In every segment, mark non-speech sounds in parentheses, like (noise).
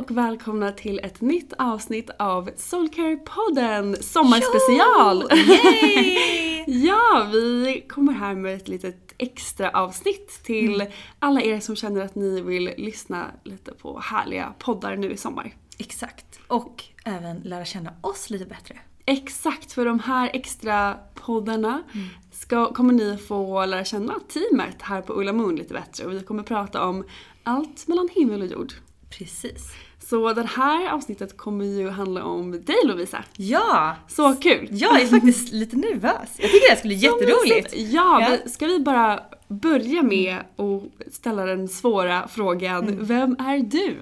Och välkomna till ett nytt avsnitt av Soulcare-podden Sommarspecial! Yay! (laughs) ja, vi kommer här med ett litet extra avsnitt till Mm. alla er som känner att ni vill lyssna lite på härliga poddar nu i sommar. Exakt. Och även lära känna oss lite bättre. Exakt, för de här extra poddarna ska, kommer ni få lära känna teamet här på Ulla Moon lite bättre och vi kommer prata om allt mellan himmel och jord. Precis. Så det här avsnittet kommer ju handla om dig Lovisa. Ja! Så kul! Jag är faktiskt lite nervös. Jag tycker det här skulle bli jätteroligt. Ja, Ja. ska vi bara börja med att ställa den svåra frågan. Mm. Vem är du?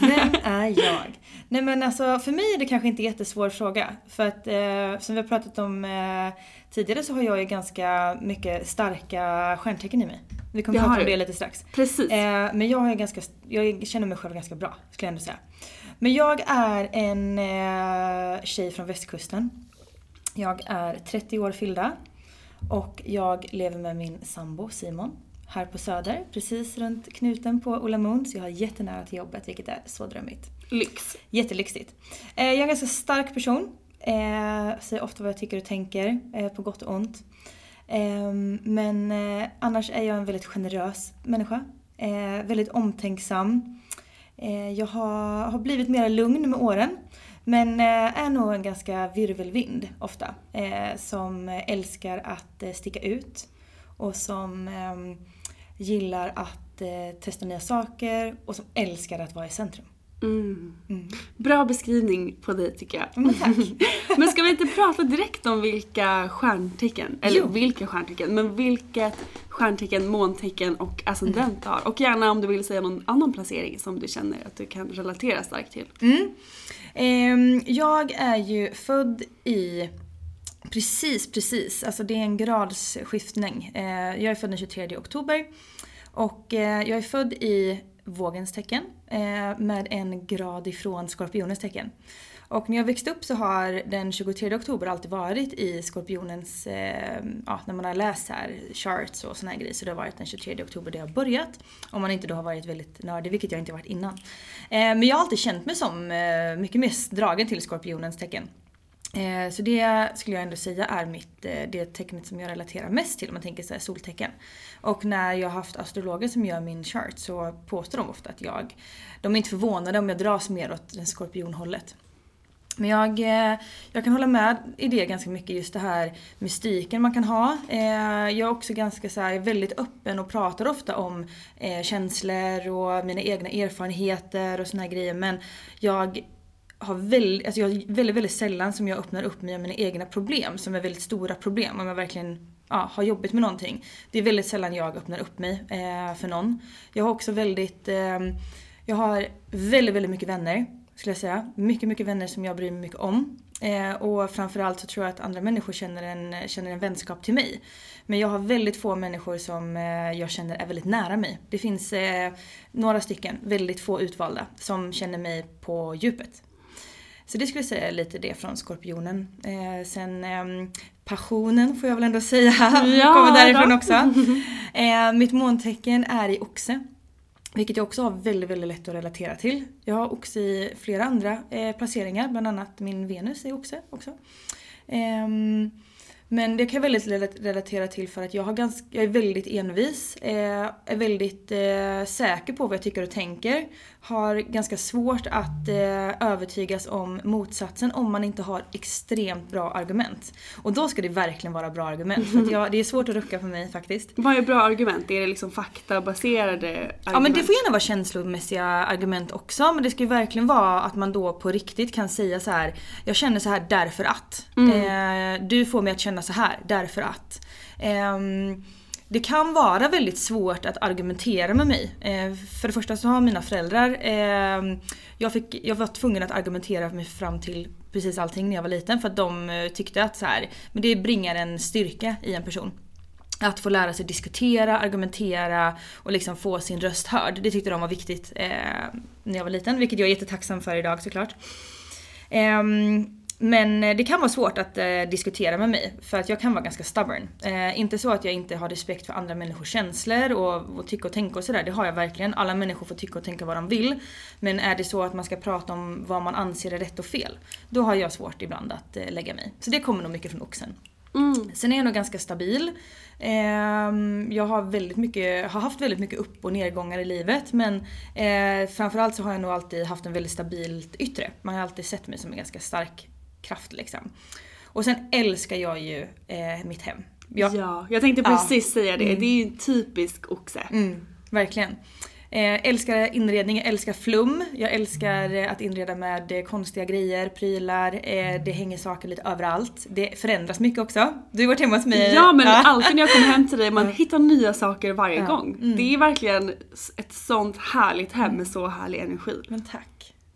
Vem är jag? Nej men alltså för mig är det kanske inte en jättesvår fråga. För att eh, som vi har pratat om eh, tidigare så har jag ju ganska mycket starka stjärntecken i mig. Vi kommer prata om det lite strax. Precis. Eh, men jag, har ganska, jag känner mig själv ganska bra, skulle jag ändå säga. Men jag är en eh, tjej från västkusten. Jag är 30 år fyllda. Och jag lever med min sambo Simon. Här på Söder, precis runt knuten på Ulla Moon. Så jag har jättenära till jobbet, vilket är så drömmigt. Lyx. Jättelyxigt. Eh, jag är en ganska stark person. Eh, säger ofta vad jag tycker och tänker, eh, på gott och ont. Eh, men eh, annars är jag en väldigt generös människa. Eh, väldigt omtänksam. Eh, jag har, har blivit mer lugn med åren. Men eh, är nog en ganska virvelvind ofta. Eh, som älskar att eh, sticka ut. Och som ehm, gillar att eh, testa nya saker. Och som älskar att vara i centrum. Mm. Mm. Bra beskrivning på dig tycker jag. Men tack. (laughs) Men ska vi inte prata direkt om vilka stjärntecken, eller Jo. vilka stjärntecken, men vilket stjärntecken, måntecken och ascendent har. Och gärna om du vill säga någon annan placering som du känner att du kan relatera starkt till. Mm. Ehm, jag är ju född i Precis, precis. Alltså det är en gradsskiftning. Eh, jag är född den 23 oktober. Och eh, jag är född i vågens tecken. eh, med en grad ifrån Skorpionens tecken. Och när jag växte upp så har den 23 oktober alltid varit i Skorpionens, eh, ja när man har läst här charts och såna här grejer så det har varit den 23 oktober det har börjat. Om man inte då har varit väldigt nördig, vilket jag inte varit innan. Eh, men jag har alltid känt mig som eh, mycket mer dragen till Skorpionens tecken. Eh, så det skulle jag ändå säga är mitt, eh, det tecknet som jag relaterar mest till om man tänker så soltecken. Och när jag har haft astrologer som gör min chart så påstår de ofta att jag, de är inte förvånade om jag dras mer åt den skorpionhållet. Men jag, eh, jag kan hålla med i det ganska mycket, just det här mystiken man kan ha. Eh, jag är också ganska så här, väldigt öppen och pratar ofta om eh, känslor och mina egna erfarenheter och såna här grejer men jag har väldigt, alltså jag väldigt, väldigt sällan som jag öppnar upp mig om mina egna problem som är väldigt stora problem. Om jag verkligen ja, har jobbigt med någonting. Det är väldigt sällan jag öppnar upp mig eh, för någon. Jag har också väldigt, eh, jag har väldigt, väldigt mycket vänner skulle jag säga. Mycket, mycket vänner som jag bryr mig mycket om. Eh, och framförallt så tror jag att andra människor känner en, känner en vänskap till mig. Men jag har väldigt få människor som eh, jag känner är väldigt nära mig. Det finns eh, några stycken, väldigt få utvalda, som känner mig på djupet. Så det skulle jag säga är lite det från Skorpionen. Eh, sen eh, passionen får jag väl ändå säga, (laughs) ja, kommer därifrån då. också. (laughs) Eh, mitt måntecken är i oxe. Vilket jag också har väldigt, väldigt lätt att relatera till. Jag har oxe i flera andra eh, placeringar, bland annat min Venus är oxe också. Ehm, men det kan jag väldigt relatera till för att jag, har ganska, jag är väldigt envis, eh, är väldigt eh, säker på vad jag tycker och tänker. Har ganska svårt att eh, övertygas om motsatsen om man inte har extremt bra argument. Och då ska det verkligen vara bra argument. För jag, det är svårt att rucka för mig faktiskt. (laughs) Vad är bra argument? Är det liksom faktabaserade argument? Ja men det får gärna vara känslomässiga argument också. Men det ska ju verkligen vara att man då på riktigt kan säga så här. Jag känner så här därför att. Mm. Du får mig att känna så här därför att. Eh, det kan vara väldigt svårt att argumentera med mig. Eh, för det första så har mina föräldrar, eh, jag, fick, jag var tvungen att argumentera mig fram till precis allting när jag var liten för att de eh, tyckte att så här, men det bringar en styrka i en person. Att få lära sig diskutera, argumentera och liksom få sin röst hörd. Det tyckte de var viktigt eh, när jag var liten, vilket jag är jättetacksam för idag såklart. Um, men eh, det kan vara svårt att eh, diskutera med mig för att jag kan vara ganska stubborn. Eh, inte så att jag inte har respekt för andra människors känslor och, och tycka och tänka och sådär. Det har jag verkligen. Alla människor får tycka och tänka vad de vill. Men är det så att man ska prata om vad man anser är rätt och fel. Då har jag svårt ibland att eh, lägga mig. Så det kommer nog mycket från oxen. Mm. Sen är jag nog ganska stabil. Ehm, jag har, väldigt mycket, har haft väldigt mycket upp och nedgångar i livet men eh, framförallt så har jag nog alltid haft en väldigt stabilt yttre. Man har alltid sett mig som en ganska stark kraft liksom. Och sen älskar jag ju eh, mitt hem. Jag, ja, jag tänkte precis ja. säga det. Mm. Det är ju en typisk oxe. Mm, verkligen. Eh, älskar inredning, jag älskar flum. Jag älskar att inreda med eh, konstiga grejer, prylar. Eh, det hänger saker lite överallt. Det förändras mycket också. Du har varit hemma hos mig. Ja men ja. alltid när jag kommer hem till dig, man hittar nya saker varje ja. gång. Mm. Det är verkligen ett sånt härligt hem med så härlig energi. Men tack.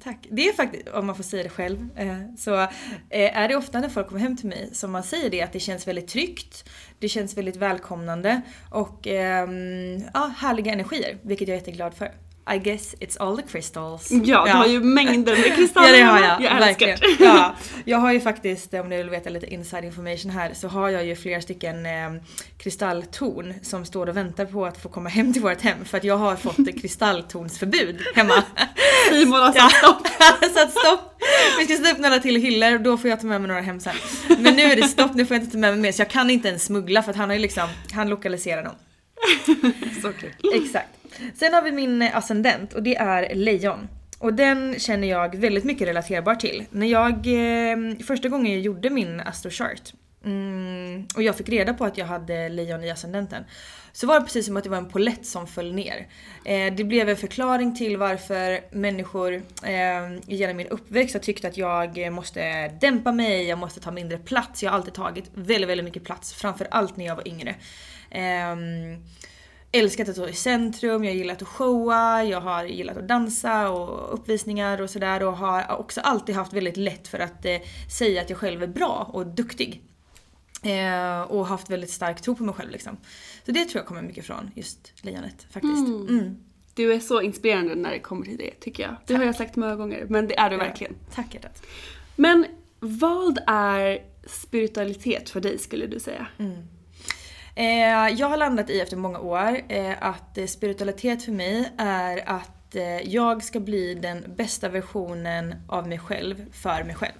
Tack. Det är faktiskt, om man får säga det själv, eh, så eh, är det ofta när folk kommer hem till mig som man säger det att det känns väldigt tryggt, det känns väldigt välkomnande och ehm, ja, härliga energier, vilket jag är jätteglad för. I guess it's all the crystals. Ja, du ja. har ju mängder med (laughs) kristaller. ja det har jag. jag verkligen. Ja, (laughs) jag har ju faktiskt, om ni vill veta lite inside information här, så har jag ju flera stycken eh, kristalltorn som står och väntar på att få komma hem till vårt hem. För att jag har fått (laughs) kristalltornsförbud hemma. Simon har satt stopp. satt stopp. Vi ska sätta upp några till hyllor och då får jag ta med mig några hem sen. Men nu är det stopp, nu får jag inte ta med mig mer så jag kan inte ens smuggla för att han har ju liksom, han lokaliserar dem. så kul. Exakt. Sen har vi min eh, ascendent och det är lejon. Och den känner jag väldigt mycket relaterbar till. När jag, eh, första gången jag gjorde min astrochart mm, och jag fick reda på att jag hade lejon i ascendenten. Så var det precis som att det var en polett som föll ner. Eh, det blev en förklaring till varför människor eh, genom min uppväxt har tyckt att jag måste dämpa mig, jag måste ta mindre plats. Jag har alltid tagit väldigt, väldigt mycket plats. Framförallt när jag var yngre. Eh, älskat att stå i centrum, jag har gillat att showa, jag har gillat att dansa och uppvisningar och sådär och har också alltid haft väldigt lätt för att eh, säga att jag själv är bra och duktig. Eh, och haft väldigt stark tro på mig själv liksom. Så det tror jag kommer mycket från just lejonet faktiskt. Mm. Mm. Du är så inspirerande när det kommer till det tycker jag. Det har jag sagt många gånger men det är du verkligen. Tack hjärtat. Men vad är spiritualitet för dig skulle du säga? Eh, jag har landat i efter många år eh, att eh, spiritualitet för mig är att eh, jag ska bli den bästa versionen av mig själv för mig själv.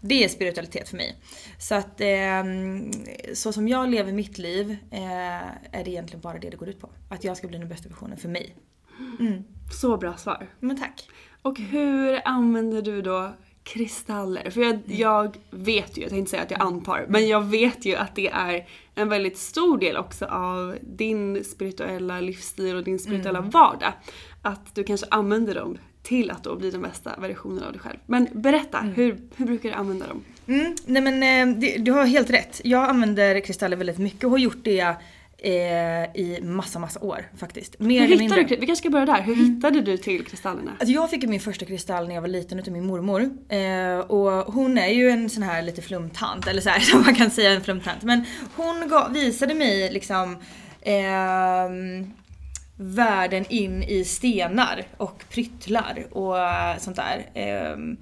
Det är spiritualitet för mig. Så att eh, så som jag lever mitt liv eh, är det egentligen bara det det går ut på. Att jag ska bli den bästa versionen för mig. Så bra svar. Men tack. Och hur använder du då kristaller? För jag, jag vet ju, jag tänkte säga att jag antar, men jag vet ju att det är en väldigt stor del också av din spirituella livsstil och din spirituella vardag. Att du kanske använder dem till att då bli den bästa versionen av dig själv. Men berätta, hur, hur brukar du använda dem? Mm, nej men eh, du har helt rätt. Jag använder kristaller väldigt mycket och har gjort det i massa, massa år faktiskt. Mer Hur hittade du, vi kanske ska börja där, hur hittade du till kristallerna? Alltså jag fick min första kristall när jag var liten utav min mormor. Eh, och hon är ju en sån här lite flumtant, eller så här (laughs) som man kan säga en flumtant. Men hon gav, visade mig liksom ehm, världen in i stenar och pryttlar och eh, sånt där. Ehm,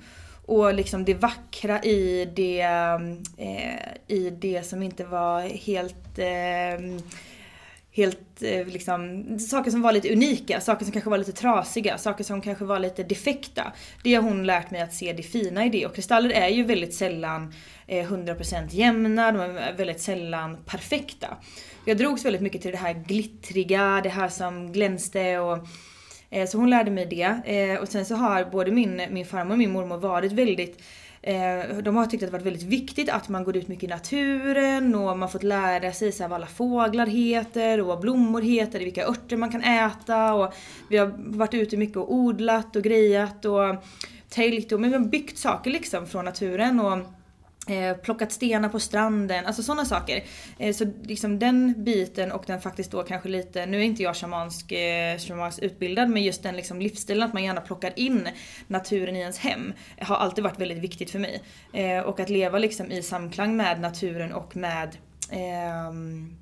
och liksom det vackra i det, eh, i det som inte var helt eh, helt eh, liksom, saker som var lite unika, saker som kanske var lite trasiga, saker som kanske var lite defekta. Det har hon lärt mig att se det fina i det och kristaller är ju väldigt sällan eh, 100% jämna, de är väldigt sällan perfekta. Jag drogs väldigt mycket till det här glittriga, det här som glänste och Eh, så hon lärde mig det. Eh, och sen så har både min, min farmor och min mormor varit väldigt eh, de har tyckt att det varit väldigt viktigt att man går ut mycket i naturen och man har fått lära sig så här vad alla fåglar heter och vad blommor heter, vilka örter man kan äta och vi har varit ute mycket och odlat och grejat och täljt och men vi har byggt saker liksom från naturen och Eh, plockat stenar på stranden, alltså sådana saker. Eh, så liksom den biten och den faktiskt då kanske lite, nu är inte jag shamansk, eh, shamansk utbildad men just den liksom livsstilen att man gärna plockar in naturen i ens hem har alltid varit väldigt viktigt för mig. Eh, och att leva liksom i samklang med naturen och med ehm,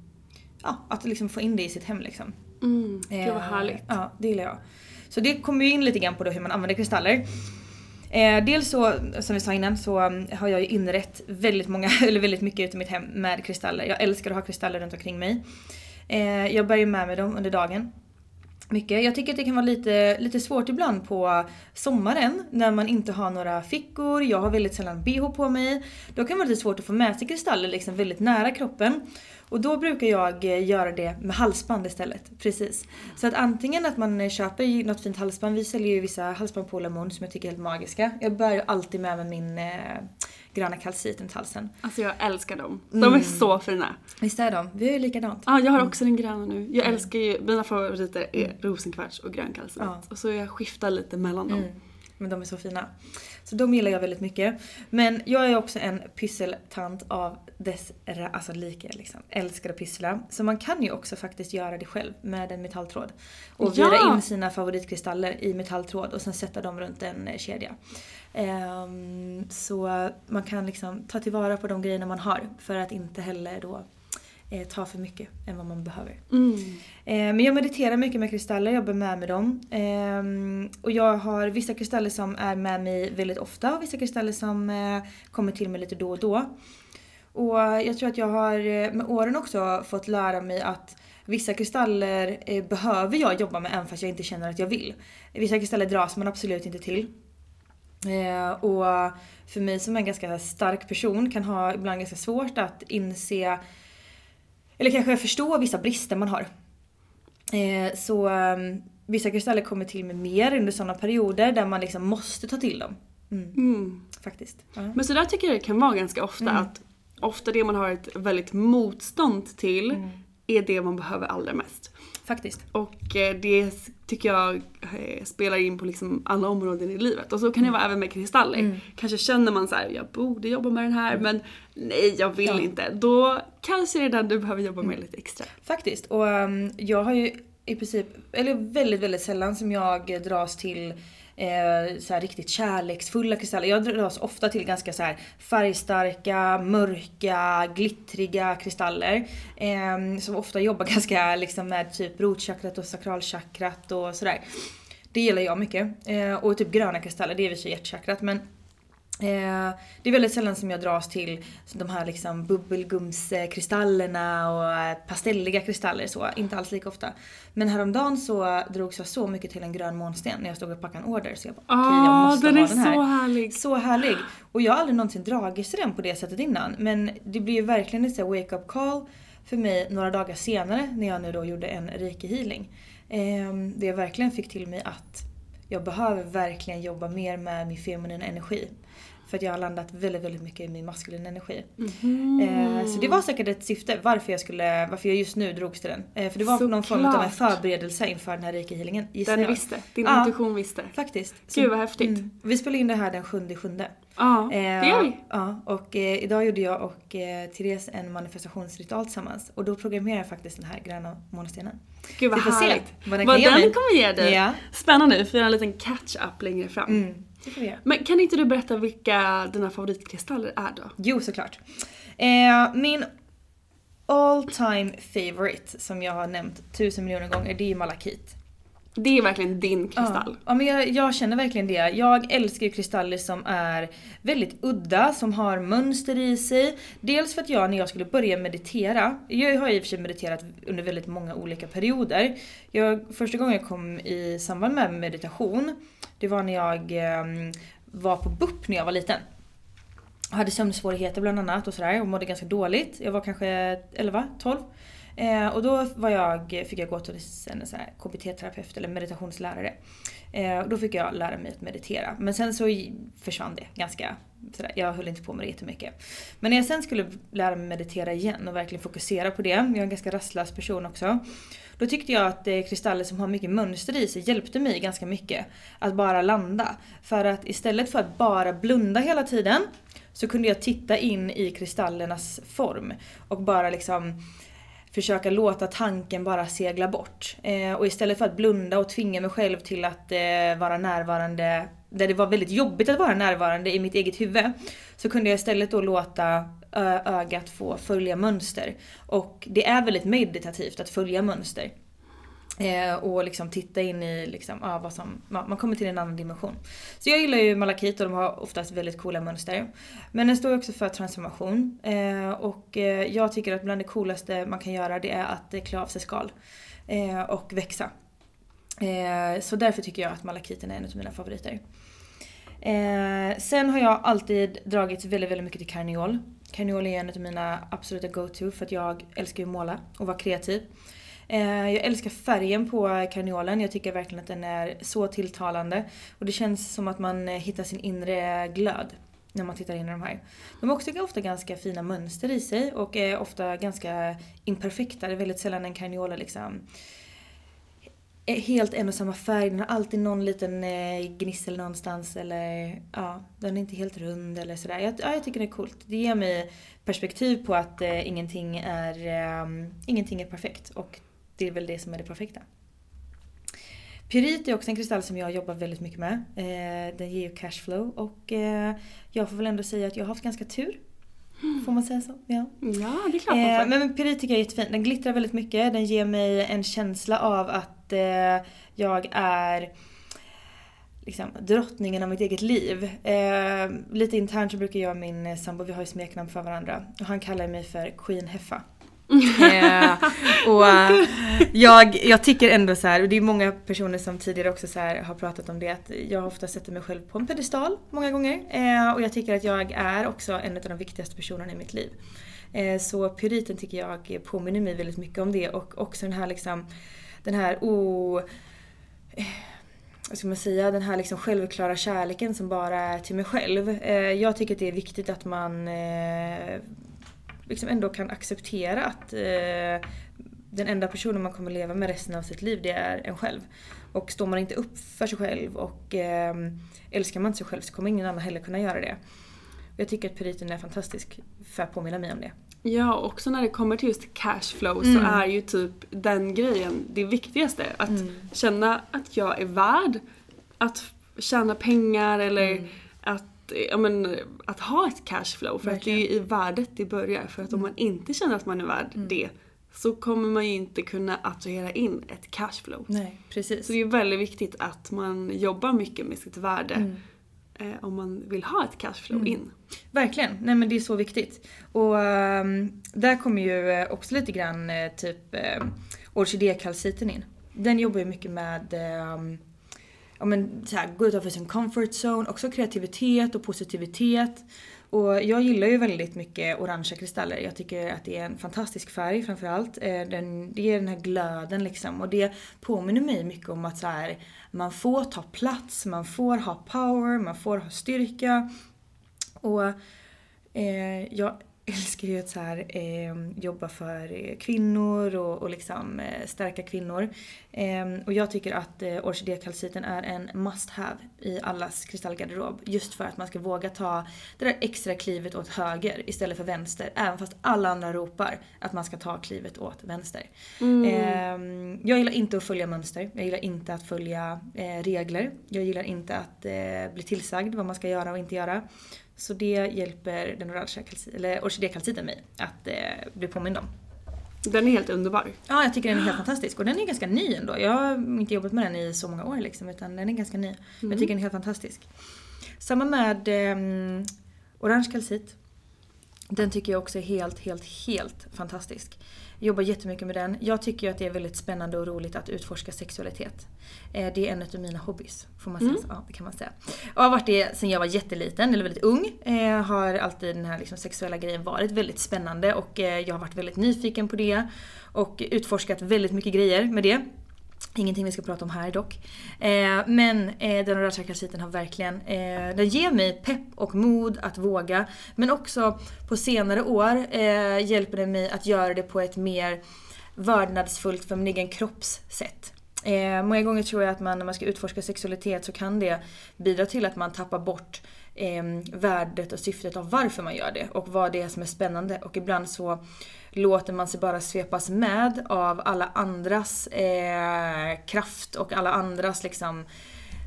Ja, att liksom få in det i sitt hem liksom. Mm, gud vad Eh, härligt. Ja, det gillar jag. Så det kommer ju in lite grann på då hur man använder kristaller. Eh, dels så, som vi sa innan, så mm, har jag ju inrett väldigt många, (laughs) eller väldigt mycket utav mitt hem med kristaller. Jag älskar att ha kristaller runt omkring mig. Eh, jag bär ju med mig dem under dagen. Mycket. Jag tycker att det kan vara lite, lite svårt ibland på sommaren när man inte har några fickor, jag har väldigt sällan bh på mig. Då kan det vara lite svårt att få med sig kristaller liksom väldigt nära kroppen. Och då brukar jag eh, göra det med halsband istället. Precis. Så att antingen att man eh, köper något fint halsband, vi säljer ju vissa halsband på Lamon som jag tycker är helt magiska. Jag bär ju alltid med mig min eh, gröna kalcit runt halsen. Alltså jag älskar dem. De är så fina. Visst är de? Vi är ju likadant. Ja, jag har också den gröna nu. Jag älskar ju, mina favoriter är rosenkvarts och grönkallsit. Ja. Och så jag skiftar lite mellan dem. Men de är så fina. Så de gillar jag väldigt mycket. Men jag är också en pysseltant av dess alltså like liksom. Älskar att pyssla. Så man kan ju också faktiskt göra det själv med en metalltråd. Och Ja! vira in sina favoritkristaller i metalltråd och sen sätta dem runt en eh, kedja. Ehm, så man kan liksom ta tillvara på de grejerna man har för att inte heller då eh, ta för mycket än vad man behöver. Mm. Eh, Men jag mediterar mycket med kristaller, jag bär med mig dem. Ehm, Och jag har vissa kristaller som är med mig väldigt ofta och vissa kristaller som eh, kommer till mig lite då och då. Och jag tror att jag har eh, med åren också fått lära mig att vissa kristaller eh, behöver jag jobba med även fast jag inte känner att jag vill. Vissa kristaller dras man absolut inte till. Eh, och för mig som är en ganska stark person kan ha ibland ganska svårt att inse eller kanske förstå vissa brister man har. Så um, vissa kristaller kommer till mig mer under sådana perioder där man liksom måste ta till dem. Mm, Mm. faktiskt. Ja. Men så där tycker jag det kan vara ganska ofta att ofta det man har ett väldigt motstånd till är det man behöver allra mest. Faktiskt. Och eh, det tycker jag eh, spelar in på liksom alla områden i livet. Och så kan det vara även med kristaller. Kanske känner man så här: jag borde jobba med den här men nej jag vill Ja. inte. Då kanske det är den du behöver jobba med lite extra. Faktiskt. Och um, jag har ju i princip, eller väldigt väldigt sällan som jag dras till eh, så här riktigt kärleksfulla kristaller. Jag dras ofta till ganska så här färgstarka, mörka, glittriga kristaller. Eh, som ofta jobbar (laughs) ganska liksom med typ rotchakrat och sakralchakrat och sådär. Det gillar jag mycket. Eh, och typ gröna kristaller, det är i och för sig hjärtchakrat men det är väldigt sällan som jag dras till de här liksom bubbelgumskristallerna och eh, pastelliga kristaller så, inte alls lika ofta. Men häromdagen så drogs jag så mycket till en grön månsten när jag stod och packade en order så jag bara okej okay, jag måste den ha är den här. så härlig! Så härlig! Och jag har aldrig någonsin dragits till den på det sättet innan men det blir ju verkligen ett wake up call för mig några dagar senare när jag nu då gjorde en reiki healing. Eh, där jag verkligen fick till mig att jag behöver verkligen jobba mer med min feminina energi. För att jag har landat väldigt, väldigt mycket i min maskulina energi. Mm. Eh, så det var säkert ett syfte varför jag, skulle, varför jag just nu drogs till den. Eh, för det var Så någon form av en klart. förberedelse inför den här reiki-healingen. gissar Den jag. visste, din Ja. intuition visste. Faktiskt. Gud vad häftigt. Mm. Vi spelar in det här den 7 sjunde. Ja, det Eh, gör vi. Ja, och eh, idag gjorde jag och eh, Therese en manifestationsritual tillsammans. Och då programmerade jag faktiskt den här gröna månestenen. Gud vad se härligt. vad den vad den kommer ge dig. Ja. Spännande, vi får göra en liten catch-up längre fram. Mm, det får vi göra. Men kan inte du berätta vilka dina favoritkristaller är då? Jo, såklart. Eh, min all time favorite som jag har nämnt tusen miljoner gånger, det är ju malakit. Det är verkligen din kristall. Ja, ja men jag, jag känner verkligen det. Jag älskar ju kristaller som är väldigt udda, som har mönster i sig. Dels för att jag när jag skulle börja meditera, jag har i och för sig mediterat under väldigt många olika perioder. Jag, första gången jag kom i samband med meditation, det var när jag eh, var på BUP när jag var liten. Jag hade sömnsvårigheter bland annat och sådär och mådde ganska dåligt. Jag var kanske 11, 12. Eh, och då var jag, fick jag gå till en KBT-terapeut eller meditationslärare. Eh, och då fick jag lära mig att meditera. Men sen så försvann det ganska sådär. Jag höll inte på med det jättemycket. Men när jag sen skulle lära mig meditera igen och verkligen fokusera på det. Jag är en ganska rastlös person också. Då tyckte jag att eh, kristaller som har mycket mönster i sig hjälpte mig ganska mycket. Att bara landa. För att istället för att bara blunda hela tiden så kunde jag titta in i kristallernas form. Och bara liksom försöka låta tanken bara segla bort. Eh, och istället för att blunda och tvinga mig själv till att eh, vara närvarande där det var väldigt jobbigt att vara närvarande i mitt eget huvud. Så kunde jag istället då låta ögat få följa mönster. Och det är väldigt meditativt att följa mönster. Eh, och liksom titta in i liksom, ah, vad som, ja, man kommer till en annan dimension. Så jag gillar ju malakit och de har oftast väldigt coola mönster. Men den står ju också för transformation. Eh, och eh, jag tycker att bland det coolaste man kan göra det är att eh, klä av sig skal. Eh, och växa. Eh, så därför tycker jag att malakiten är en av mina favoriter. Eh, sen har jag alltid dragits väldigt, väldigt mycket till karneol. Karneol är en av mina absoluta go-to för att jag älskar ju att måla och vara kreativ. Eh, jag älskar färgen på karneolen. Jag tycker verkligen att den är så tilltalande. Och det känns som att man eh, hittar sin inre glöd när man tittar in i de här. De har också ofta ganska fina mönster i sig och är ofta ganska imperfekta. Det är väldigt sällan en karneol är liksom eh, helt en och samma färg. Den har alltid någon liten gnissel någonstans eller ja, den är inte helt rund eller sådär. Jag, ja, jag tycker det är coolt. Det ger mig perspektiv på att eh, ingenting, är, eh, ingenting är perfekt och det är väl det som är det perfekta. Pyrit är också en kristall som jag jobbar väldigt mycket med. Eh, den ger ju cashflow och eh, jag får väl ändå säga att jag har haft ganska tur. Får man säga så? Ja. Ja, det är klart man Eh, får. men pyrit tycker jag är jättefin. Den glittrar väldigt mycket. Den ger mig en känsla av att jag är liksom, drottningen av mitt eget liv. Eh, lite internt så brukar jag och min sambo, vi har ju smeknamn för varandra. Och han kallar mig för Queen Heffa eh, och jag, jag tycker ändå så här, och det är många personer som tidigare också så här har pratat om det, att jag ofta sätter mig själv på en pedestal många gånger. Eh, och jag tycker att jag är också en av de viktigaste personerna i mitt liv. Eh, så pyriten tycker jag påminner mig väldigt mycket om det och också den här liksom, den här o... eh, vad ska man säga, den här liksom självklara kärleken som bara är till mig själv. Eh, jag tycker att det är viktigt att man eh, liksom ändå kan acceptera att eh, den enda personen man kommer leva med resten av sitt liv det är en själv. Och står man inte upp för sig själv och eh, älskar man inte sig själv så kommer ingen annan heller kunna göra det. Jag tycker att pyriten är fantastisk för att påminna mig om det. Ja, också när det kommer till just cashflow Mm. så är ju typ den grejen det viktigaste. Att Mm. känna att jag är värd att tjäna pengar eller Mm. Att, ja, men, att ha ett cashflow. För att det är ju i värdet det börjar. För att om Mm. man inte känner att man är värd det så kommer man ju inte kunna attrahera in ett cashflow. Nej, precis. Så det är väldigt viktigt att man jobbar mycket med sitt värde Mm. eh, om man vill ha ett cashflow in. Verkligen, nej men det är så viktigt. Och ehm, där kommer ju eh, också lite grann eh, typ uh, orkidékalciten in. Den jobbar ju mycket med ehm, ja, men, så här, gå utanför sin comfort zone, också kreativitet och positivitet. Och jag gillar ju väldigt mycket orangea kristaller. Jag tycker att det är en fantastisk färg framförallt. Eh, den, det ger den här glöden liksom. Och det påminner mig mycket om att så här, man får ta plats, man får ha power, man får ha styrka. Och eh, jag älskar ju att så här, eh, jobba för eh, kvinnor och, och liksom eh, stärka kvinnor. Eh, och jag tycker att eh, orkidékalciten är en must have i allas kristallgarderob. Just för att man ska våga ta det där extra klivet åt höger istället för vänster. Även fast alla andra ropar att man ska ta klivet åt vänster. Eh, jag gillar inte att följa mönster. Jag gillar inte att följa eh, regler. Jag gillar inte att eh, bli tillsagd vad man ska göra och inte göra. Så det hjälper den eller orkidékalciten mig att eh, bli påmind om. Den är helt underbar. Ja, jag tycker den är helt (gasps) fantastisk. Och den är ganska ny ändå. Jag har inte jobbat med den i så många år liksom, utan den är ganska ny. Men jag tycker den är helt fantastisk. Samma med eh, orange kalcit. Den tycker jag också är helt, helt, helt fantastisk. Jag jobbar jättemycket med den. Jag tycker ju att det är väldigt spännande och roligt att utforska sexualitet. Eh, Det är en av mina hobbys, får man säga så? Ja, det kan man säga. Och har varit det sen jag var jätteliten, eller väldigt ung. Eh, Har alltid den här liksom sexuella grejen varit väldigt spännande och eh, jag har varit väldigt nyfiken på det. Och utforskat väldigt mycket grejer med det. Ingenting vi ska prata om här dock. Eh, men eh, den orangea kalciten har verkligen, eh, den ger mig pepp och mod att våga. Men också på senare år eh, hjälper den mig att göra det på ett mer vördnadsfullt för min egen kropps sätt. Eh, många gånger tror jag att man när man ska utforska sexualitet så kan det bidra till att man tappar bort eh, värdet och syftet av varför man gör det och vad det är som är spännande. Och ibland så låter man sig bara svepas med av alla andras eh, kraft och alla andras liksom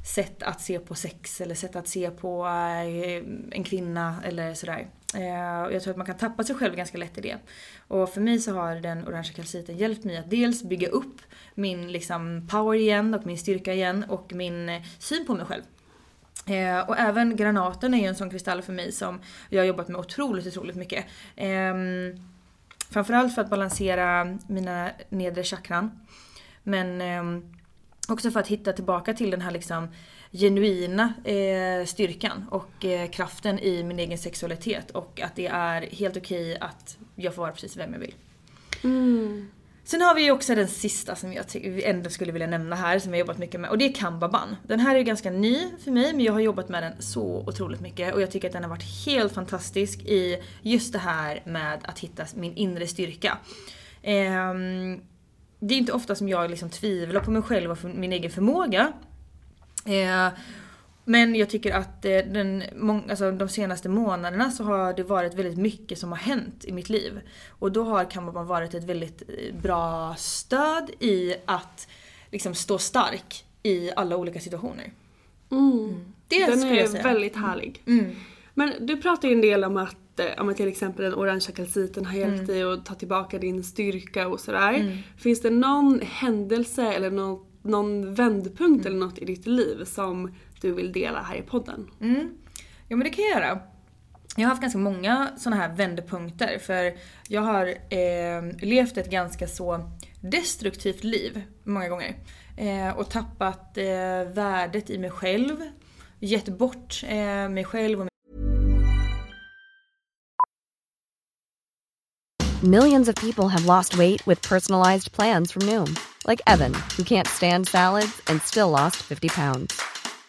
sätt att se på sex eller sätt att se på eh, en kvinna eller sådär. Eh, jag tror att man kan tappa sig själv ganska lätt i det. Och för mig så har den orangea kalciten hjälpt mig att dels bygga upp min liksom power igen och min styrka igen och min eh, syn på mig själv. Eh, och även granaten är ju en sån kristall för mig som jag har jobbat med otroligt, otroligt mycket. Eh, framförallt för att balansera mina nedre chakran. Men eh, också för att hitta tillbaka till den här liksom genuina eh, styrkan och eh, kraften i min egen sexualitet. Och att det är helt okej att jag får vara precis vem jag vill. Mm. Sen har vi ju också den sista som jag ändå skulle vilja nämna här, som jag jobbat mycket med. Och det är Kambaban. Den här är ju ganska ny för mig, men jag har jobbat med den så otroligt mycket. Och jag tycker att den har varit helt fantastisk i just det här med att hitta min inre styrka. Ehm, det är inte ofta som jag liksom tvivlar på mig själv och min egen förmåga. Ehm, men jag tycker att eh, den, alltså, de senaste månaderna så har det varit väldigt mycket som har hänt i mitt liv. Och då har Kambaban varit ett väldigt eh, bra stöd i att liksom stå stark i alla olika situationer. Det Den skulle jag är säga. väldigt härlig. Mm. Men du pratar ju en del om att, eh, om till exempel den orangea kalciten har Mm. hjälpt dig att ta tillbaka din styrka och sådär. Finns det någon händelse eller någon, någon vändpunkt Mm. eller något i ditt liv som du vill dela här i podden? Mm. Jo men det kan jag göra. Jag har haft ganska många såna här vändpunkter för jag har eh, levt ett ganska så destruktivt liv många gånger. Eh, och tappat eh, värdet i mig själv. Gett bort eh, mig själv och Millions of people have lost weight with personalized plans from Noom, like Evan, who can't stand salads and still lost 50 pounds.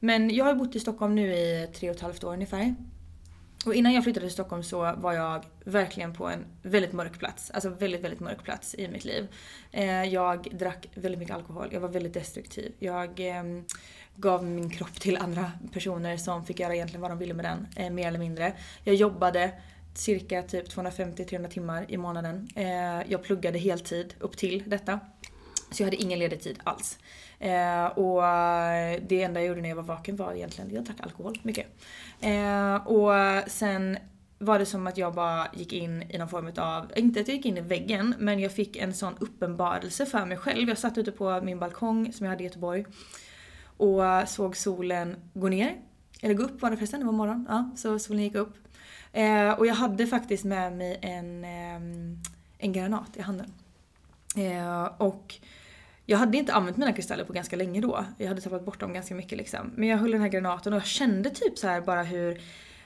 Men jag har bott i Stockholm nu i tre och ett halvt år ungefär. Och innan jag flyttade till Stockholm så var jag verkligen på en väldigt mörk plats. Alltså väldigt, väldigt mörk plats i mitt liv. Eh, jag drack väldigt mycket alkohol, jag var väldigt destruktiv. Jag ehm, gav min kropp till andra personer som fick göra egentligen vad de ville med den, eh, mer eller mindre. Jag jobbade cirka typ 250-300 timmar i månaden. Eh, jag pluggade heltid upp till detta. Så jag hade ingen ledig tid alls. Eh, och det enda jag gjorde när jag var vaken var egentligen, jag drack alkohol mycket. Eh, och sen var det som att jag bara gick in i någon form av, inte att jag gick in i väggen, men jag fick en sån uppenbarelse för mig själv. Jag satt ute på min balkong som jag hade i Göteborg och såg solen gå ner. Eller gå upp var det förresten, det var morgon. Ja, så solen gick upp. Eh, och jag hade faktiskt med mig en, eh, en granat i handen. Eh, och jag hade inte använt mina kristaller på ganska länge då. Jag hade tappat bort dem ganska mycket liksom. Men jag höll den här granaten och jag kände typ så här bara hur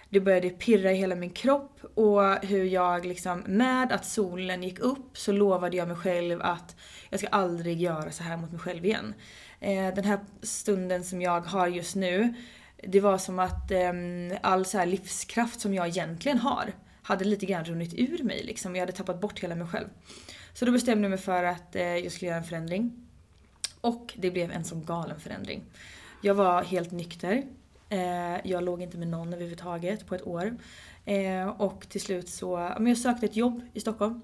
det började pirra i hela min kropp och hur jag liksom med att solen gick upp så lovade jag mig själv att jag ska aldrig göra så här mot mig själv igen. Eh, den här stunden som jag har just nu, det var som att eh, all så här livskraft som jag egentligen har hade lite grann runnit ur mig liksom. Jag hade tappat bort hela mig själv. Så då bestämde jag mig för att eh, jag skulle göra en förändring. Och det blev en sån galen förändring. Jag var helt nykter. Eh, jag låg inte med någon överhuvudtaget på ett år. Eh, och till slut så, men jag sökte ett jobb i Stockholm.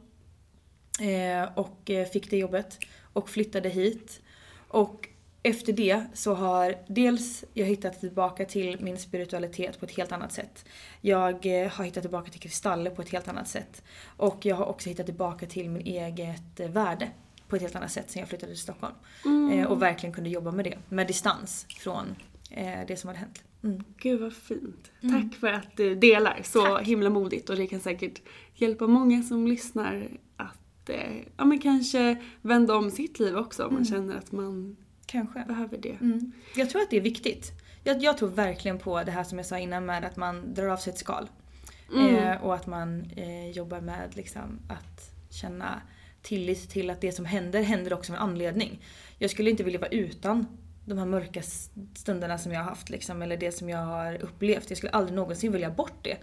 Eh, och fick det jobbet. Och flyttade hit. Och efter det så har dels jag hittat tillbaka till min spiritualitet på ett helt annat sätt. Jag har hittat tillbaka till kristaller på ett helt annat sätt. Och jag har också hittat tillbaka till min eget värde på ett helt annat sätt sen jag flyttade till Stockholm. Mm. Eh, och verkligen kunde jobba med det, med distans från eh, det som hade hänt. Mm. Gud vad fint. Mm. Tack för att du delar så Tack. himla modigt och det kan säkert hjälpa många som lyssnar att eh, ja, men kanske vända om sitt liv också om man mm. känner att man kanske. behöver det. Mm. Jag tror att det är viktigt. Jag, jag, tror verkligen på det här som jag sa innan med att man drar av sig ett skal. Mm. Eh, och att man eh, jobbar med liksom, att känna tillit till att det som händer, händer också med anledning. Jag skulle inte vilja vara utan de här mörka stunderna som jag har haft liksom, eller det som jag har upplevt. Jag skulle aldrig någonsin vilja bort det.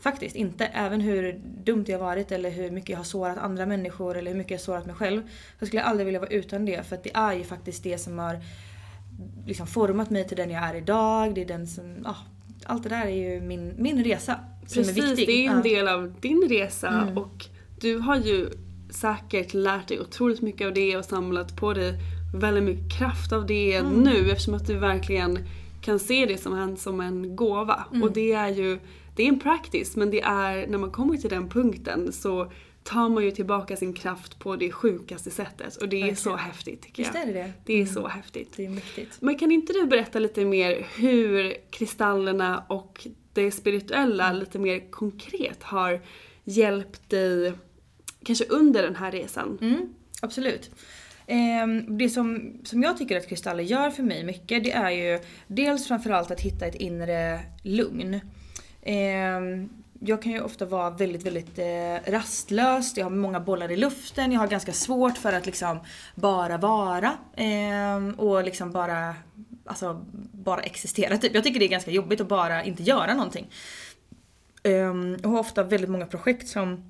Faktiskt inte. Även hur dumt jag har varit eller hur mycket jag har sårat andra människor eller hur mycket jag har sårat mig själv. Så skulle jag aldrig vilja vara utan det för att det är ju faktiskt det som har liksom format mig till den jag är idag. Det är den som, ah, allt det där är ju min, min resa. Precis, är det är ju en del av din resa mm. och du har ju säkert lärt dig otroligt mycket av det och samlat på dig väldigt mycket kraft av det Mm. nu eftersom att du verkligen kan se det som en, som en gåva. Mm. Och det är ju, det är en practice men det är, när man kommer till den punkten så tar man ju tillbaka sin kraft på det sjukaste sättet och det är Verkligen. så häftigt tycker Visst jag. är det det? Det är så häftigt. Det är mäktigt. Men kan inte du berätta lite mer hur kristallerna och det spirituella Mm. lite mer konkret har hjälpt dig kanske under den här resan? Mm, absolut. Ehm, det som, som jag tycker att kristaller gör för mig mycket det är ju dels framförallt att hitta ett inre lugn. Ehm, jag kan ju ofta vara väldigt, väldigt eh, rastlös, jag har många bollar i luften, jag har ganska svårt för att liksom bara vara. Ehm, och liksom bara, alltså, bara existera typ. Jag tycker det är ganska jobbigt att bara inte göra någonting. Jag har ofta väldigt många projekt som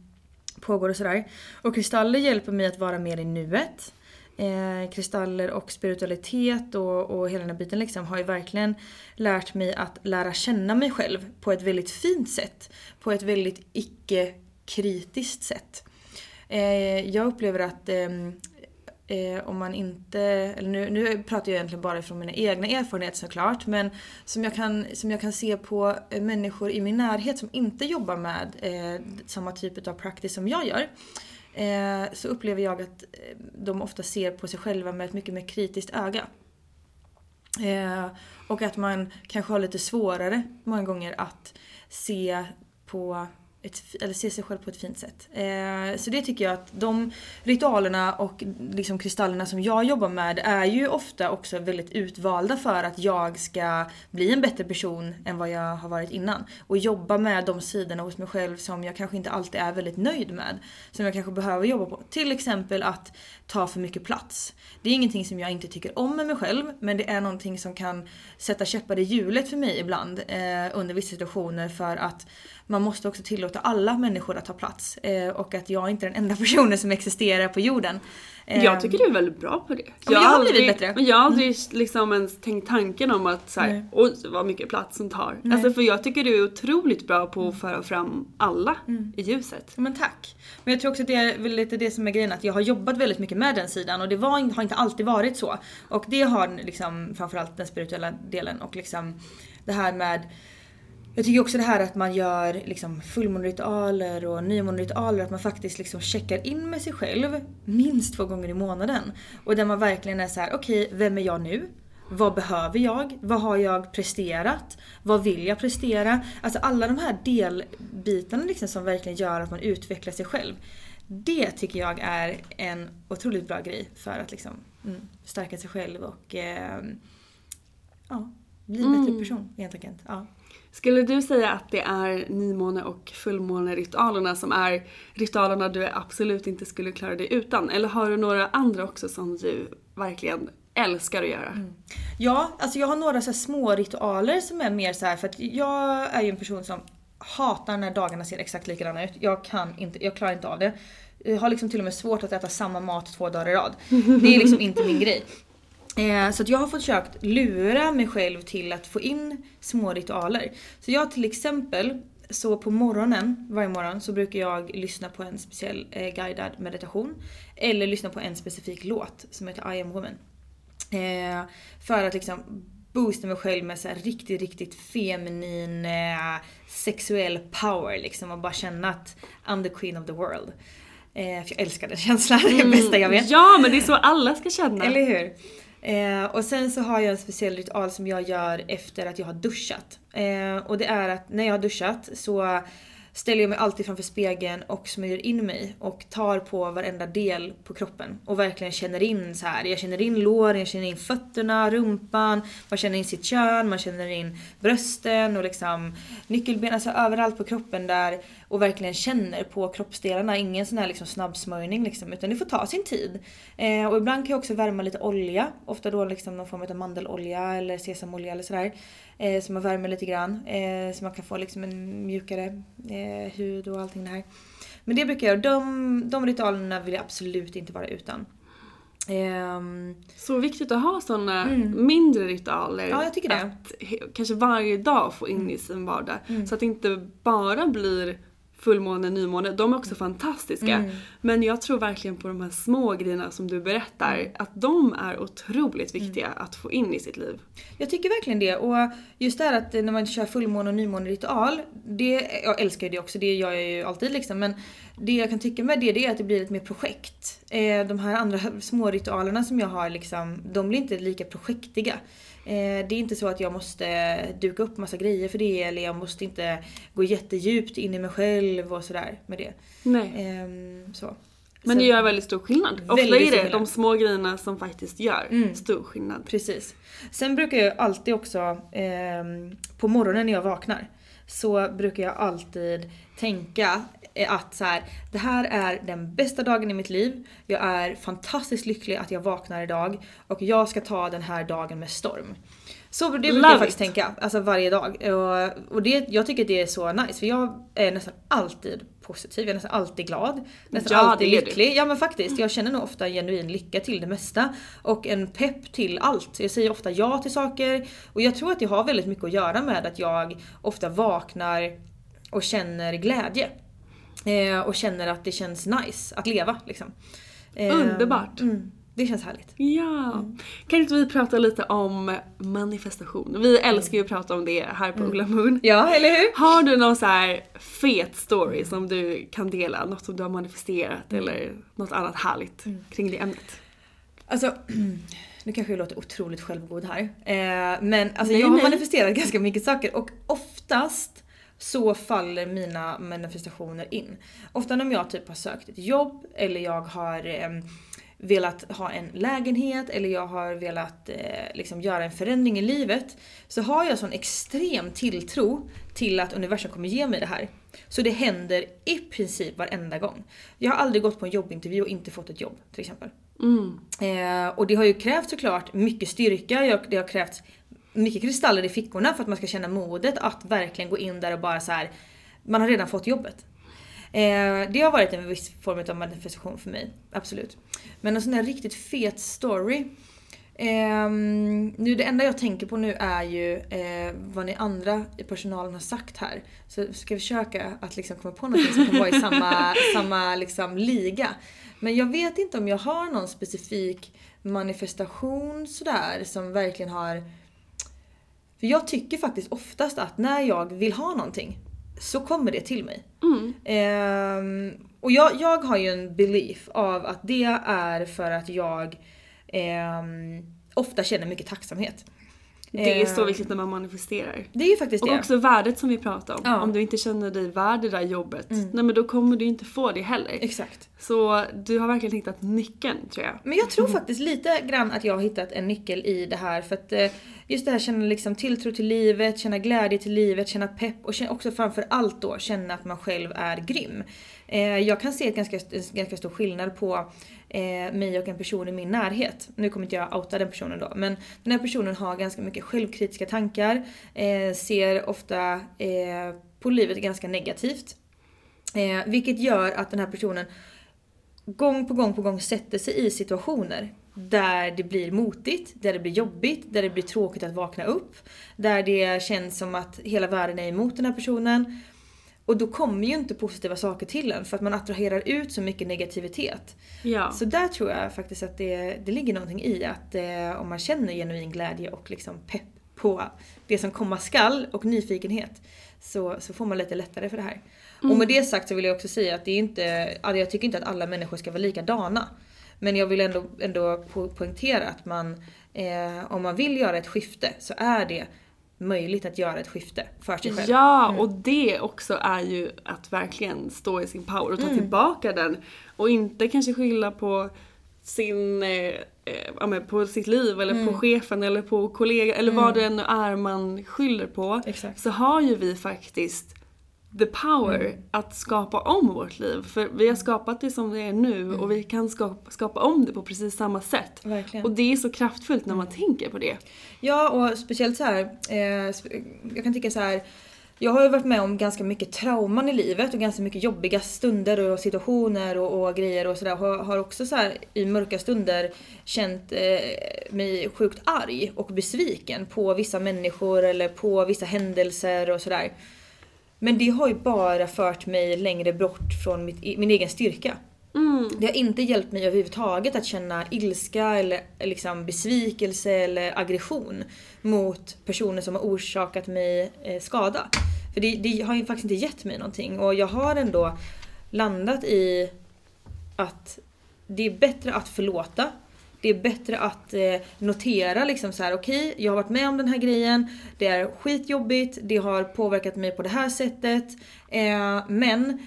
pågår och sådär. Och kristaller hjälper mig att vara mer i nuet. Eh, kristaller och spiritualitet och, och hela den här biten liksom har ju verkligen lärt mig att lära känna mig själv på ett väldigt fint sätt. På ett väldigt icke-kritiskt sätt. Eh, jag upplever att eh, eh, om man inte, eller nu, nu pratar jag egentligen bara från mina egna erfarenheter såklart, men som jag kan, som jag kan se på eh, människor i min närhet som inte jobbar med eh, samma typ av practice som jag gör. Eh, så upplever jag att eh, de ofta ser på sig själva med ett mycket mer kritiskt öga. Eh, och att man kanske har lite svårare många gånger att se på ett, eller se sig själv på ett fint sätt. Eh, så det tycker jag att de ritualerna och liksom kristallerna som jag jobbar med är ju ofta också väldigt utvalda för att jag ska bli en bättre person än vad jag har varit innan. Och jobba med de sidorna hos mig själv som jag kanske inte alltid är väldigt nöjd med. Som jag kanske behöver jobba på. Till exempel att ta för mycket plats. Det är ingenting som jag inte tycker om med mig själv men det är någonting som kan sätta käppar i hjulet för mig ibland eh, under vissa situationer för att man måste också tillåta alla människor att ta plats. Eh, och att jag inte är den enda personen som existerar på jorden. Eh, Jag tycker du är väldigt bra på det. men jag har blivit bättre. Men jag har aldrig liksom ens tänkt tanken om att såhär, oj vad mycket plats som tar. Nej. Alltså för jag tycker du är otroligt bra på att föra fram alla Mm. i ljuset. Men tack. Men jag tror också att det är väl lite det som är grejen att jag har jobbat väldigt mycket med den sidan och det var, har inte alltid varit så. Och det har liksom framförallt den spirituella delen och liksom det här med jag tycker också det här att man gör liksom fullmåneritualer och nymåneritualer, att man faktiskt liksom checkar in med sig själv minst två gånger i månaden. Och där man verkligen är så här: okej, vem är jag nu? Vad behöver jag? Vad har jag presterat? Vad vill jag prestera? Alltså alla de här delbitarna liksom som verkligen gör att man utvecklar sig själv. Det tycker jag är en otroligt bra grej för att liksom, mm, stärka sig själv och eh, ja, bli en bättre Mm. person helt enkelt. Ja. Skulle du säga att det är nymåne och fullmåneritualerna som är ritualerna du absolut inte skulle klara dig utan? Eller har du några andra också som du verkligen älskar att göra? Mm. Ja, alltså jag har några så här små ritualer som är mer så här för att jag är ju en person som hatar när dagarna ser exakt likadana ut. Jag kan inte, jag klarar inte av det. Jag har liksom till och med svårt att äta samma mat två dagar i rad. Det är liksom inte min grej. Eh, så jag har försökt lura mig själv till att få in små ritualer. Så jag till exempel, så på morgonen, varje morgon, så brukar jag lyssna på en speciell eh, guidad meditation. Eller lyssna på en specifik låt som heter I am woman. Eh, för att liksom boosta mig själv med så här riktigt, riktigt feminin eh, sexuell power liksom och bara känna att I'm the queen of the world. Eh, för jag älskar den (laughs) känslan, det är det bästa jag vet. Ja, men det är så alla ska känna. Eller hur? Eh, och sen så har jag en speciell ritual som jag gör efter att jag har duschat. Eh, och det är att när jag har duschat så ställer jag mig alltid framför spegeln och smörjer in mig och tar på varenda del på kroppen och verkligen känner in så här. Jag känner in låren, jag känner in fötterna, rumpan, man känner in sitt kön, man känner in brösten och liksom nyckelben, alltså överallt på kroppen där och verkligen känner på kroppsdelarna. Ingen sån här liksom snabbsmörjning liksom, utan det får ta sin tid. Eh, och ibland kan jag också värma lite olja, ofta då liksom någon form av mandelolja eller sesamolja eller sådär. Eh, så man värmer lite grann eh, så man kan få liksom en mjukare eh, hud och allting det här. Men det brukar jag göra. De, de ritualerna vill jag absolut inte vara utan. Ehm, Så viktigt att ha såna Mm. mindre ritualer. Ja, jag tycker det. Att kanske varje dag få in i sin vardag. Mm. Så att det inte bara blir fullmåne, nymåne, de är också fantastiska. Mm. Men jag tror verkligen på de här små grejerna som du berättar, Mm. att de är otroligt viktiga att få in i sitt liv. Jag tycker verkligen det och just det här att när man kör fullmåne och nymåneritual, det, jag älskar ju det också, det gör jag ju alltid liksom men det jag kan tycka med det, det är att det blir ett mer projekt. Eh, de här andra små ritualerna som jag har liksom, de blir inte lika projektiga. Eh, det är inte så att jag måste duka upp massa grejer för det eller jag måste inte gå jättedjupt in i mig själv och sådär med det. Nej. Ehm, så. Men det gör väldigt stor skillnad. Ofta är det de små grejerna som faktiskt gör Mm. stor skillnad. Precis. Sen brukar jag alltid också, ehm, på morgonen när jag vaknar, så brukar jag alltid tänka eh, att så här, det här är den bästa dagen i mitt liv. Jag är fantastiskt lycklig att jag vaknar idag och jag ska ta den här dagen med storm. Så det brukar Love jag faktiskt it. tänka, alltså varje dag. Och, och det, jag tycker det är så nice för jag är nästan alltid positiv, jag är nästan alltid glad. Nästan Ja, alltid är du. lycklig. Ja men faktiskt, jag känner nog ofta genuin lycka till det mesta. Och en pepp till allt. Jag säger ofta ja till saker. Och jag tror att det har väldigt mycket att göra med att jag ofta vaknar och känner glädje. Eh, och känner att det känns nice att leva liksom. Eh, Underbart. Mm, det känns härligt. Ja. Kan inte vi prata lite om manifestation? Vi älskar ju att prata om det här på Ulla Moon. Mm. Ja, eller hur? Har du någon så här fet story som du kan dela? Något som du har manifesterat Mm. eller något annat härligt kring det ämnet? Alltså, (clears throat) nu kanske jag låter otroligt självgod här. Eh, men alltså, Nej, jag har nej. manifesterat ganska mycket saker och oftast så faller mina manifestationer in. Ofta när jag typ har sökt ett jobb eller jag har eh, velat ha en lägenhet eller jag har velat eh, liksom göra en förändring i livet. Så har jag sån extrem tilltro till att universum kommer ge mig det här. Så det händer i princip varenda gång. Jag har aldrig gått på en jobbintervju och inte fått ett jobb till exempel. Eh, och det har ju krävt såklart mycket styrka, jag- det har krävts mycket kristaller i fickorna för att man ska känna modet att verkligen gå in där och bara så här. man har redan fått jobbet. Eh, det har varit en viss form av manifestation för mig, absolut. Men en sån här riktigt fet story. Ehm, nu det enda jag tänker på nu är ju eh, vad ni andra i personalen har sagt här. Så ska vi försöka att liksom komma på något som kan vara i samma, (laughs) samma liksom liga. Men jag vet inte om jag har någon specifik manifestation sådär som verkligen har... För jag tycker faktiskt oftast att när jag vill ha någonting så kommer det till mig. Ehm, och jag, jag har ju en belief av att det är för att jag ehm, ofta känner mycket tacksamhet. Det är så Ehm, viktigt när man manifesterar. Det är ju faktiskt Och det. också värdet som vi pratade om. Ja. Mm. Om du inte känner dig värd det där jobbet, nej men då kommer du inte få det heller. Exakt. Så du har verkligen hittat nyckeln tror jag. Men jag tror faktiskt lite grann att jag har hittat en nyckel i det här för att eh, just det här känna liksom tilltro till livet, känna glädje till livet, känna pepp och också framför allt då känna att man själv är grym. Eh, jag kan se en ganska, en ganska stor skillnad på eh, mig och en person i min närhet. Nu kommer inte jag outa den personen då men den här personen har ganska mycket självkritiska tankar, eh, ser ofta eh, på livet ganska negativt. Eh, vilket gör att den här personen gång på gång på gång sätter sig i situationer där det blir motigt, där det blir jobbigt, där det blir tråkigt att vakna upp. Där det känns som att hela världen är emot den här personen. Och då kommer ju inte positiva saker till en för att man attraherar ut så mycket negativitet. Ja. Så där tror jag faktiskt att det, det ligger någonting i att eh, om man känner genuin glädje och liksom pepp på det som komma skall och nyfikenhet så, så får man lite lättare för det här. Och med det sagt så vill jag också säga att det är inte, alltså jag tycker inte att alla människor ska vara likadana. Men jag vill ändå, ändå po- poängtera att man, eh, om man vill göra ett skifte så är det möjligt att göra ett skifte för sig själv. Ja, och det också är ju att verkligen stå i sin power och ta Mm. tillbaka den. Och inte kanske skylla på sin, eh, eh, på sitt liv eller Mm. på chefen eller på kollega eller vad det än är man skyller på. Exakt. Så har ju vi faktiskt the power Mm. att skapa om vårt liv. För vi har skapat det som det är nu och vi kan skapa, skapa om det på precis samma sätt. Mm. Verkligen. Och det är så kraftfullt när man tänker på det. Ja och speciellt så här, eh, jag kan tycka så här. Jag har ju varit med om ganska mycket trauman i livet och ganska mycket jobbiga stunder och situationer och, och grejer och sådär. Har, har också så här i mörka stunder känt eh, mig sjukt arg och besviken på vissa människor eller på vissa händelser och sådär. Men det har ju bara fört mig längre bort från mitt, e- min egen styrka. Det har inte hjälpt mig överhuvudtaget att känna ilska eller liksom besvikelse eller aggression mot personer som har orsakat mig eh, skada. För det, det har ju faktiskt inte gett mig någonting och jag har ändå landat i att det är bättre att förlåta. Det är bättre att eh, notera liksom så här: okej jag har varit med om den här grejen, det är skitjobbigt, det har påverkat mig på det här sättet. Eh, men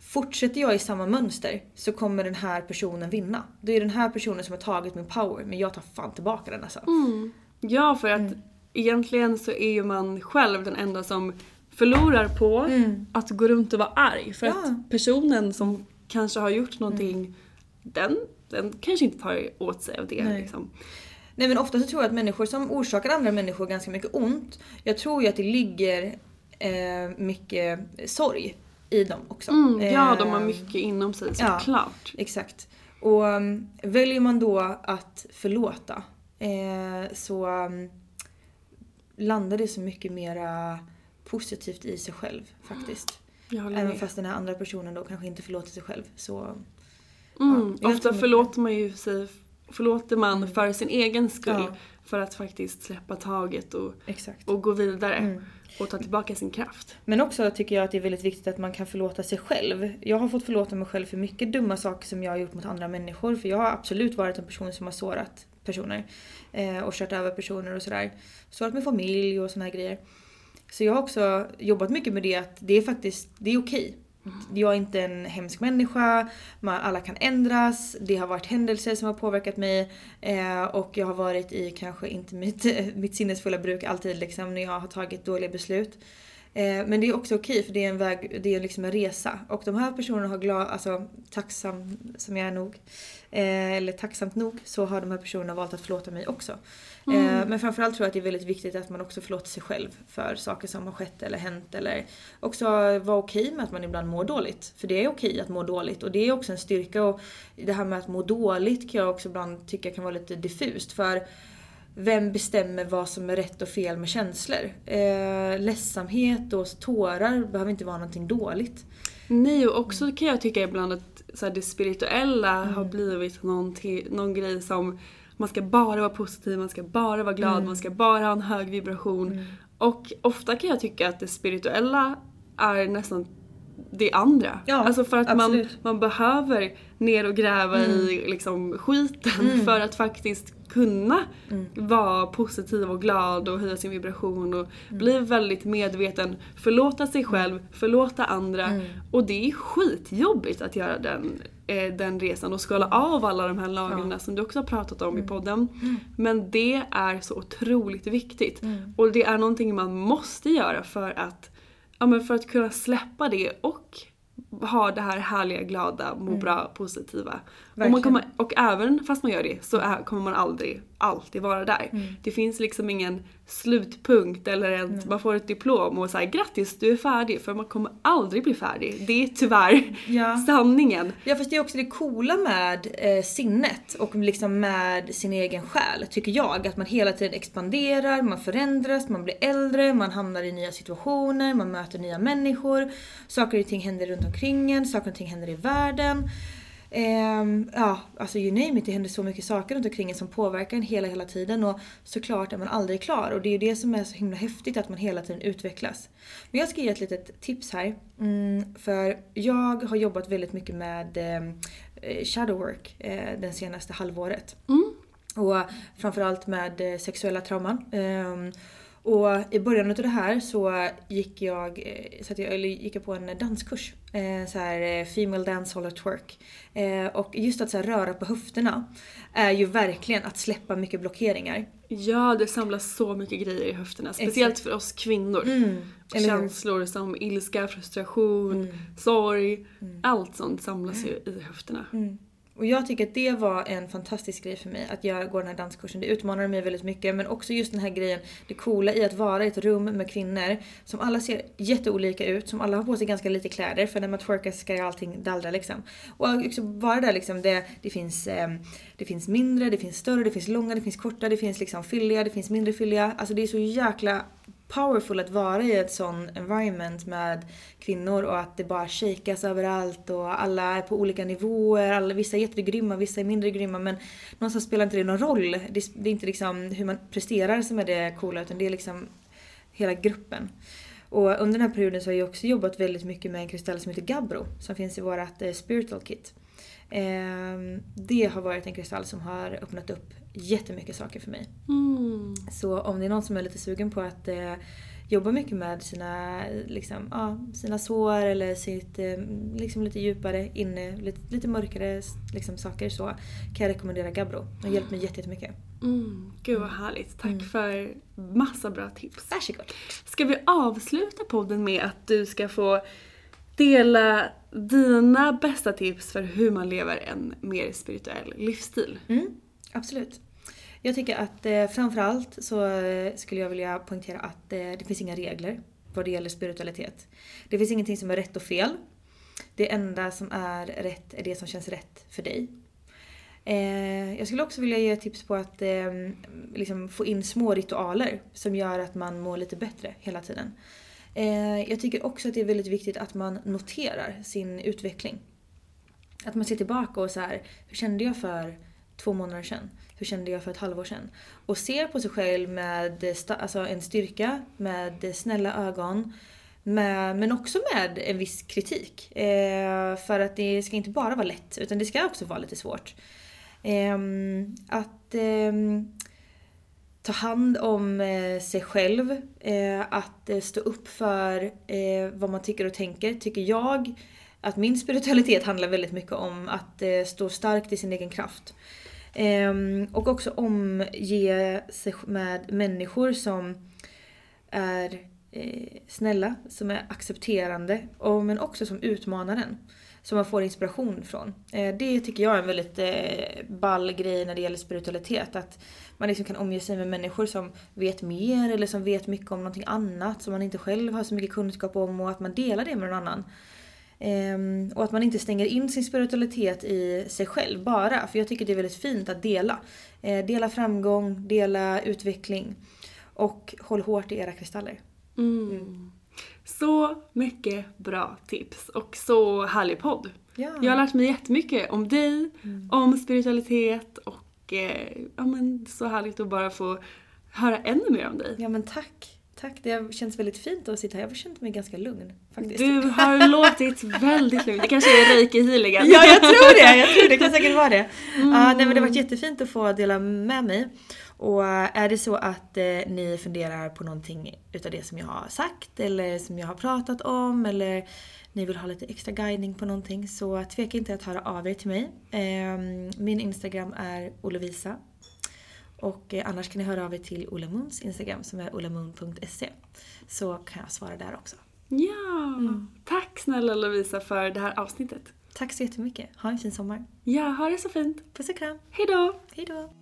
fortsätter jag i samma mönster så kommer den här personen vinna. Det är den här personen som har tagit min power men jag tar fan tillbaka den alltså. Ja, för att egentligen så är ju man själv den enda som förlorar på att gå runt och vara arg. För Ja. att personen som kanske har gjort någonting, den, den kanske inte tar åt sig av det. Nej. Liksom. Nej men ofta så tror jag att människor som orsakar andra människor ganska mycket ont, jag tror ju att det ligger eh, mycket sorg i dem också. Mm, ja, Eh, de har mycket inom sig ja. såklart. Exakt. Och um, väljer man då att förlåta eh, så um, landar det så mycket mera positivt i sig själv faktiskt. Även fast den här andra personen då kanske inte förlåter sig själv. Så Mm, jag ofta förlåter man ju sig, förlåter man för sin egen skull. Ja. För att faktiskt släppa taget och, exakt. och gå vidare. Mm. Och ta tillbaka sin kraft. Men också tycker jag att det är väldigt viktigt att man kan förlåta sig själv. Jag har fått förlåta mig själv för mycket dumma saker som jag har gjort mot andra människor. För jag har absolut varit en person som har sårat personer. Eh, och kört över personer och sådär. Sårat min familj och såna här grejer. Så jag har också jobbat mycket med det att det är faktiskt, det är okej. Mm. Jag är inte en hemsk människa, man, alla kan ändras, det har varit händelser som har påverkat mig. Eh, och jag har varit i kanske inte mitt, (laughs) mitt sinnesfulla bruk alltid liksom när jag har tagit dåliga beslut. Eh, men det är också okej för det är en väg, det är liksom en resa. Och de här personerna har glad, alltså tacksam som jag är nog, eh, eller tacksamt nog, så har de här personerna valt att förlåta mig också. Eh, men framförallt tror jag att det är väldigt viktigt att man också förlåter sig själv för saker som har skett eller hänt. Eller också vara okej med att man ibland mår dåligt. För det är okej att må dåligt och det är också en styrka. Och det här med att må dåligt kan jag också ibland tycka kan vara lite diffust. För vem bestämmer vad som är rätt och fel med känslor? Eh, ledsamhet och tårar behöver inte vara någonting dåligt. Nej och också kan jag tycka ibland att så här, det spirituella Mm. har blivit någonting, någon grej som man ska bara vara positiv, man ska bara vara glad, Mm. man ska bara ha en hög vibration. Och ofta kan jag tycka att det spirituella är nästan det andra. Ja, alltså för att man, absolut. Mm. man behöver ner och gräva i liksom skiten för att faktiskt kunna Mm. vara positiv och glad och höja sin vibration och Mm. bli väldigt medveten, förlåta sig själv, förlåta andra. Mm. Och det är skitjobbigt att göra den, eh, den resan och skala av alla de här lagren som du också har pratat om i podden. Men det är så otroligt viktigt. Och det är någonting man måste göra för att, ja, men för att kunna släppa det och ha det här härliga, glada, må bra, positiva. Och, man kommer, och även fast man gör det så är, kommer man aldrig alltid vara där. Mm. Det finns liksom ingen slutpunkt eller en, man får ett diplom och säger grattis du är färdig för man kommer aldrig bli färdig. Det är tyvärr (laughs) Ja. sanningen. Ja fast det är också det coola med eh, sinnet och liksom med sin egen själ tycker jag. Att man hela tiden expanderar, man förändras, man blir äldre, man hamnar i nya situationer, man möter nya människor. Saker och ting händer runt omkring en, saker och ting händer i världen. Ehm, ja, alltså you name it, det händer så mycket saker runt omkring en som påverkar en hela, hela tiden och såklart är man aldrig klar och det är ju det som är så himla häftigt att man hela tiden utvecklas. Men jag ska ge ett litet tips här. Mm, för jag har jobbat väldigt mycket med eh, shadow work eh, den senaste halvåret. Och framförallt med eh, sexuella trauman. Ehm, och i början av det här så gick jag, eh, så att jag, eller gick jag på en danskurs. Eh, så här eh, Female Dancehall at Work. Eh, och just att så här, röra på höfterna är ju verkligen att släppa mycket blockeringar. Ja, det samlas så mycket grejer i höfterna. Speciellt för oss kvinnor. Mm? Mm. Känslor som ilska, frustration, sorg. Allt sånt samlas ju i höfterna. Och jag tycker att det var en fantastisk grej för mig att jag går den här danskursen. Det utmanade mig väldigt mycket men också just den här grejen, det coola i att vara i ett rum med kvinnor som alla ser jätteolika ut, som alla har på sig ganska lite kläder för när man twerkar ska ju allting dallra liksom. Och också vara där liksom, det, det, finns, eh, det finns mindre, det finns större, det finns långa, det finns korta, det finns liksom fylliga, det finns mindre fylliga. Alltså det är så jäkla powerful att vara i ett sån environment med kvinnor och att det bara shakas överallt och alla är på olika nivåer. Alla, vissa är jättegrymma, vissa är mindre grymma men någonstans spelar inte det någon roll. Det, det är inte liksom hur man presterar som är det coola utan det är liksom hela gruppen. Och under den här perioden så har jag också jobbat väldigt mycket med en kristall som heter Gabbro som finns i vårt eh, spiritual kit. Eh, det har varit en kristall som har öppnat upp jättemycket saker för mig. Mm. Så om det är någon som är lite sugen på att eh, jobba mycket med sina, liksom, ja, sina sår eller sitt eh, liksom lite djupare inne, lite, lite mörkare liksom, saker så kan jag rekommendera Gabbro. Har hjälpt mig jättemycket. Mm, gud vad härligt. Tack Mm. för massa bra tips. Varsågod. Ska vi avsluta podden med att du ska få dela dina bästa tips för hur man lever en mer spirituell livsstil? Mm, absolut. Jag tycker att eh, framförallt så eh, skulle jag vilja poängtera att eh, det finns inga regler vad det gäller spiritualitet. Det finns ingenting som är rätt och fel. Det enda som är rätt är det som känns rätt för dig. Eh, jag skulle också vilja ge tips på att eh, liksom få in små ritualer som gör att man mår lite bättre hela tiden. Eh, jag tycker också att det är väldigt viktigt att man noterar sin utveckling. Att man ser tillbaka och så här, hur kände jag för två månader sedan? Hur kände jag för ett halvår sedan? Och ser på sig själv med alltså en styrka, med snälla ögon. Med, men också med en viss kritik. Eh, för att det ska inte bara vara lätt, utan det ska också vara lite svårt. Eh, att eh, ta hand om eh, sig själv. Eh, att eh, stå upp för eh, vad man tycker och tänker. Tycker jag att min spiritualitet handlar väldigt mycket om att eh, stå starkt i sin egen kraft. Ehm, och också omge sig med människor som är eh, snälla, som är accepterande och, men också som utmanar en. Som man får inspiration från. Eh, det tycker jag är en väldigt eh, ball grej när det gäller spiritualitet. Att man liksom kan omge sig med människor som vet mer eller som vet mycket om någonting annat som man inte själv har så mycket kunskap om och att man delar det med någon annan. Ehm, och att man inte stänger in sin spiritualitet i sig själv bara. För jag tycker det är väldigt fint att dela. Eh, dela framgång, dela utveckling. Och håll hårt i era kristaller. Mm. Så mycket bra tips och så härlig podd. Ja. Jag har lärt mig jättemycket om dig, om spiritualitet och eh, ja, men så härligt att bara få höra ännu mer om dig. Ja men tack. Tack, det har känts väldigt fint att sitta här. Jag har känt mig ganska lugn faktiskt. Du har (laughs) låtit väldigt lugn. Det kanske är reiki healigen. Ja, jag tror det. Jag tror det. kan säkert vara det. (laughs) Ja, nej, men det har varit jättefint att få dela med mig. Och är det så att eh, ni funderar på någonting utav det som jag har sagt eller som jag har pratat om eller ni vill ha lite extra guidning på någonting så tveka inte att höra av er till mig. Eh, min Instagram är olovisa. Och eh, annars kan ni höra av er till Ola Moons Instagram som är olamoon.se. Så kan jag svara där också. Ja, tack snälla Lovisa för det här avsnittet. Tack så jättemycket. Ha en fin sommar. Ja, ha det så fint. Puss och kram. Hejdå! Hejdå.